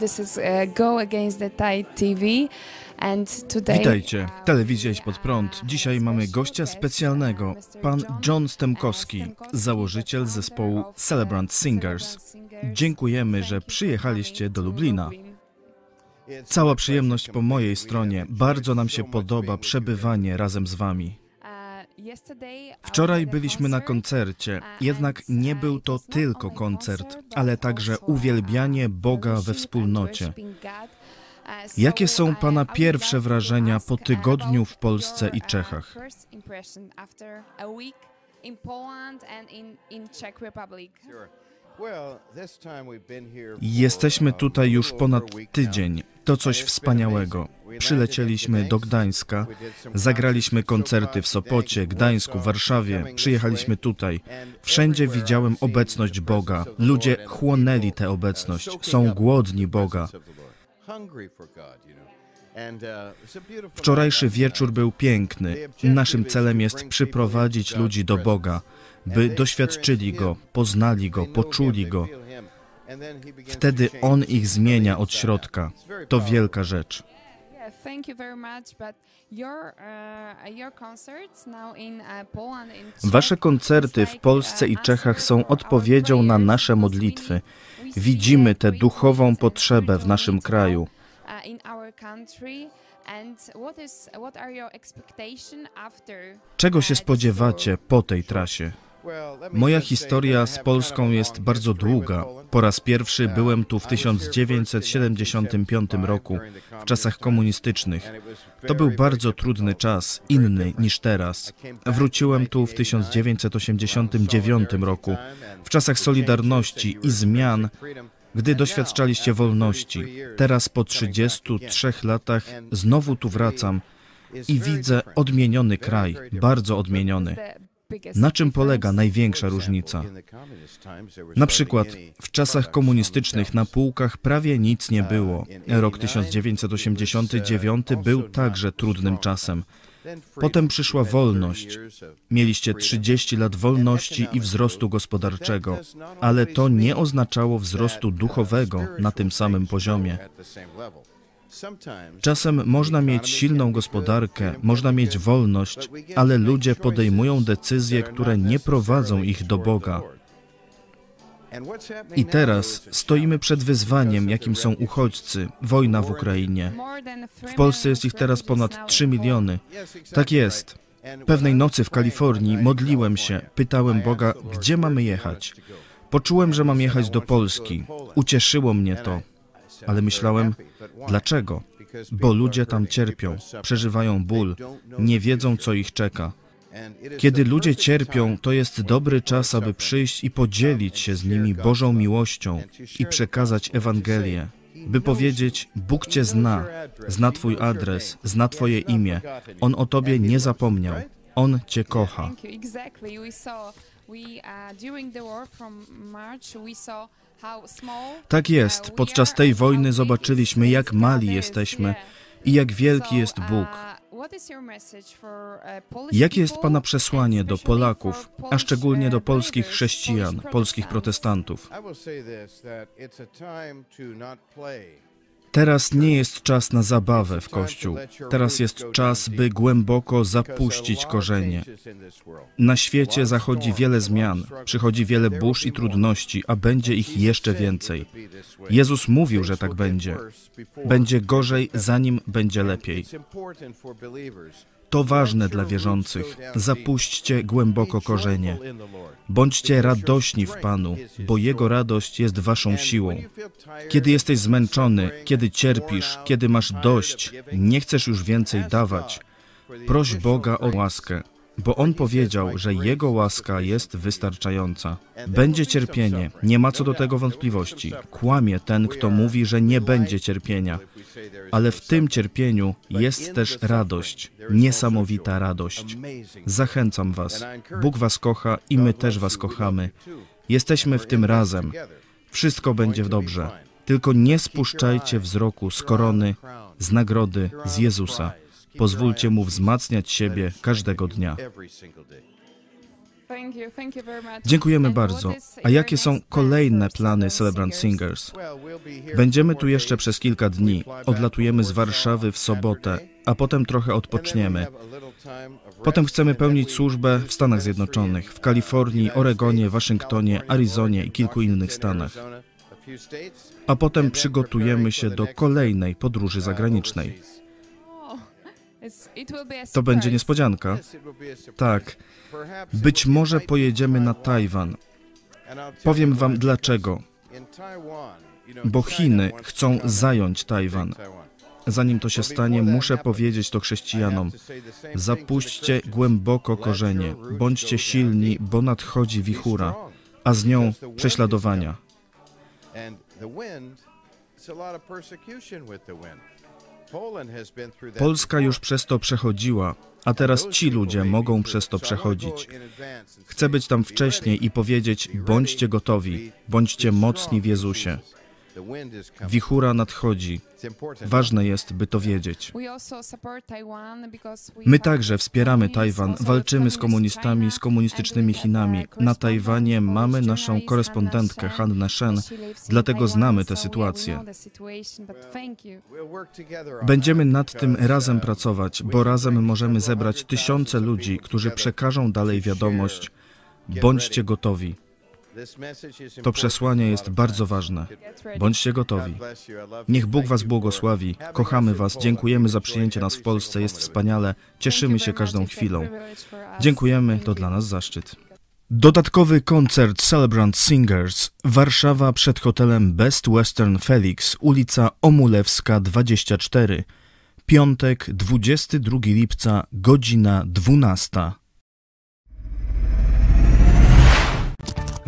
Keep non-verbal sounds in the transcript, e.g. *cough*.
This is uh, Go Against the Tide TV. And today, Witajcie, telewizja Idź Pod Prąd. Dzisiaj mamy gościa specjalnego, pan John Stemkowski, założyciel zespołu Celebrant Singers. Dziękujemy, że przyjechaliście do Lublina. Cała przyjemność po mojej stronie. Bardzo nam się podoba przebywanie razem z wami. Wczoraj byliśmy na koncercie, jednak nie był to tylko koncert, ale także uwielbianie Boga we wspólnocie. Jakie są Pana pierwsze wrażenia po tygodniu w Polsce i Czechach? Jesteśmy tutaj już ponad tydzień. To coś wspaniałego. Przylecieliśmy do Gdańska, zagraliśmy koncerty w Sopocie, Gdańsku, Warszawie, przyjechaliśmy tutaj. Wszędzie widziałem obecność Boga. Ludzie chłonęli tę obecność, są głodni Boga. Wczorajszy wieczór był piękny. Naszym celem jest przyprowadzić ludzi do Boga, by doświadczyli Go, poznali Go, poczuli Go. Wtedy On ich zmienia od środka. To wielka rzecz. Wasze koncerty w Polsce i Czechach są odpowiedzią na nasze modlitwy. Widzimy tę duchową potrzebę w naszym kraju. Czego się spodziewacie po tej trasie? Moja historia z Polską jest bardzo długa. Po raz pierwszy byłem tu w 1975 roku, w czasach komunistycznych. To był bardzo trudny czas, inny niż teraz. Wróciłem tu w 1989 roku, w czasach Solidarności i zmian, gdy doświadczaliście wolności. Teraz po 33 latach znowu tu wracam i widzę odmieniony kraj, bardzo odmieniony. Na czym polega największa różnica? Na przykład w czasach komunistycznych na półkach prawie nic nie było. Rok 1989 był także trudnym czasem. Potem przyszła wolność. Mieliście 30 lat wolności i wzrostu gospodarczego, ale to nie oznaczało wzrostu duchowego na tym samym poziomie. Czasem można mieć silną gospodarkę, można mieć wolność, ale ludzie podejmują decyzje, które nie prowadzą ich do Boga. I teraz stoimy przed wyzwaniem, jakim są uchodźcy, wojna w Ukrainie. W Polsce jest ich teraz ponad 3 miliony. Tak jest. Pewnej nocy w Kalifornii modliłem się, pytałem Boga, gdzie mamy jechać. Poczułem, że mam jechać do Polski. Ucieszyło mnie to. Ale myślałem, dlaczego? Bo ludzie tam cierpią, przeżywają ból, nie wiedzą, co ich czeka. Kiedy ludzie cierpią, to jest dobry czas, aby przyjść i podzielić się z nimi Bożą miłością i przekazać Ewangelię, by powiedzieć: Bóg Cię zna, zna Twój adres, zna Twoje imię. On o Tobie nie zapomniał. On Cię kocha. Tak jest. Podczas tej wojny zobaczyliśmy, jak mali jesteśmy i jak wielki jest Bóg. Jakie jest Pana przesłanie do Polaków, a szczególnie do polskich chrześcijan, polskich protestantów? Teraz nie jest czas na zabawę w Kościół. Teraz jest czas, by głęboko zapuścić korzenie. Na świecie zachodzi wiele zmian, przychodzi wiele burz i trudności, a będzie ich jeszcze więcej. Jezus mówił, że tak będzie. Będzie gorzej, zanim będzie lepiej. To ważne dla wierzących. Zapuśćcie głęboko korzenie. Bądźcie radośni w Panu, bo Jego radość jest waszą siłą. Kiedy jesteś zmęczony, kiedy cierpisz, kiedy masz dość, nie chcesz już więcej dawać, proś Boga o łaskę bo On powiedział, że Jego łaska jest wystarczająca. Będzie cierpienie, nie ma co do tego wątpliwości. Kłamie ten, kto mówi, że nie będzie cierpienia. Ale w tym cierpieniu jest też radość, niesamowita radość. Zachęcam Was. Bóg Was kocha i my też Was kochamy. Jesteśmy w tym razem. Wszystko będzie dobrze. Tylko nie spuszczajcie wzroku z korony, z nagrody, z Jezusa. Pozwólcie Mu wzmacniać siebie każdego dnia. Dziękujemy bardzo. A jakie są kolejne plany Celebrant Singers? Będziemy tu jeszcze przez kilka dni. Odlatujemy z Warszawy w sobotę, a potem trochę odpoczniemy. Potem chcemy pełnić służbę w Stanach Zjednoczonych, w Kalifornii, Oregonie, Waszyngtonie, Arizonie i kilku innych stanach. A potem przygotujemy się do kolejnej podróży zagranicznej. Oh, *laughs* To będzie niespodzianka. Tak, być może pojedziemy na Tajwan. Powiem wam dlaczego. Bo Chiny chcą zająć Tajwan. Zanim to się stanie, muszę powiedzieć to chrześcijanom. Zapuśćcie głęboko korzenie, bądźcie silni, bo nadchodzi wichura, a z nią prześladowania. Polska już przez to przechodziła, a teraz ci ludzie mogą przez to przechodzić. Chcę być tam wcześniej i powiedzieć: bądźcie gotowi, bądźcie mocni w Jezusie. Wichura nadchodzi. Ważne jest, by to wiedzieć. My także wspieramy Tajwan, walczymy z komunistami, z komunistycznymi Chinami. a Na Tajwanie mamy naszą korespondentkę Hannah Hannę Shen, dlatego znamy tę sytuację. Będziemy nad tym razem pracować, bo razem możemy zebrać tysiące ludzi, którzy przekażą dalej wiadomość: bądźcie gotowi. To przesłanie jest bardzo ważne. Bądźcie gotowi. Niech Bóg Was błogosławi. Kochamy Was, dziękujemy za przyjęcie nas w Polsce, jest wspaniale, cieszymy się każdą chwilą. Dziękujemy, to dla nas zaszczyt. Dodatkowy koncert Celebrant Singers Warszawa przed hotelem Best Western Felix, ulica Omulewska 24. Piątek, 22 lipca, godzina 12.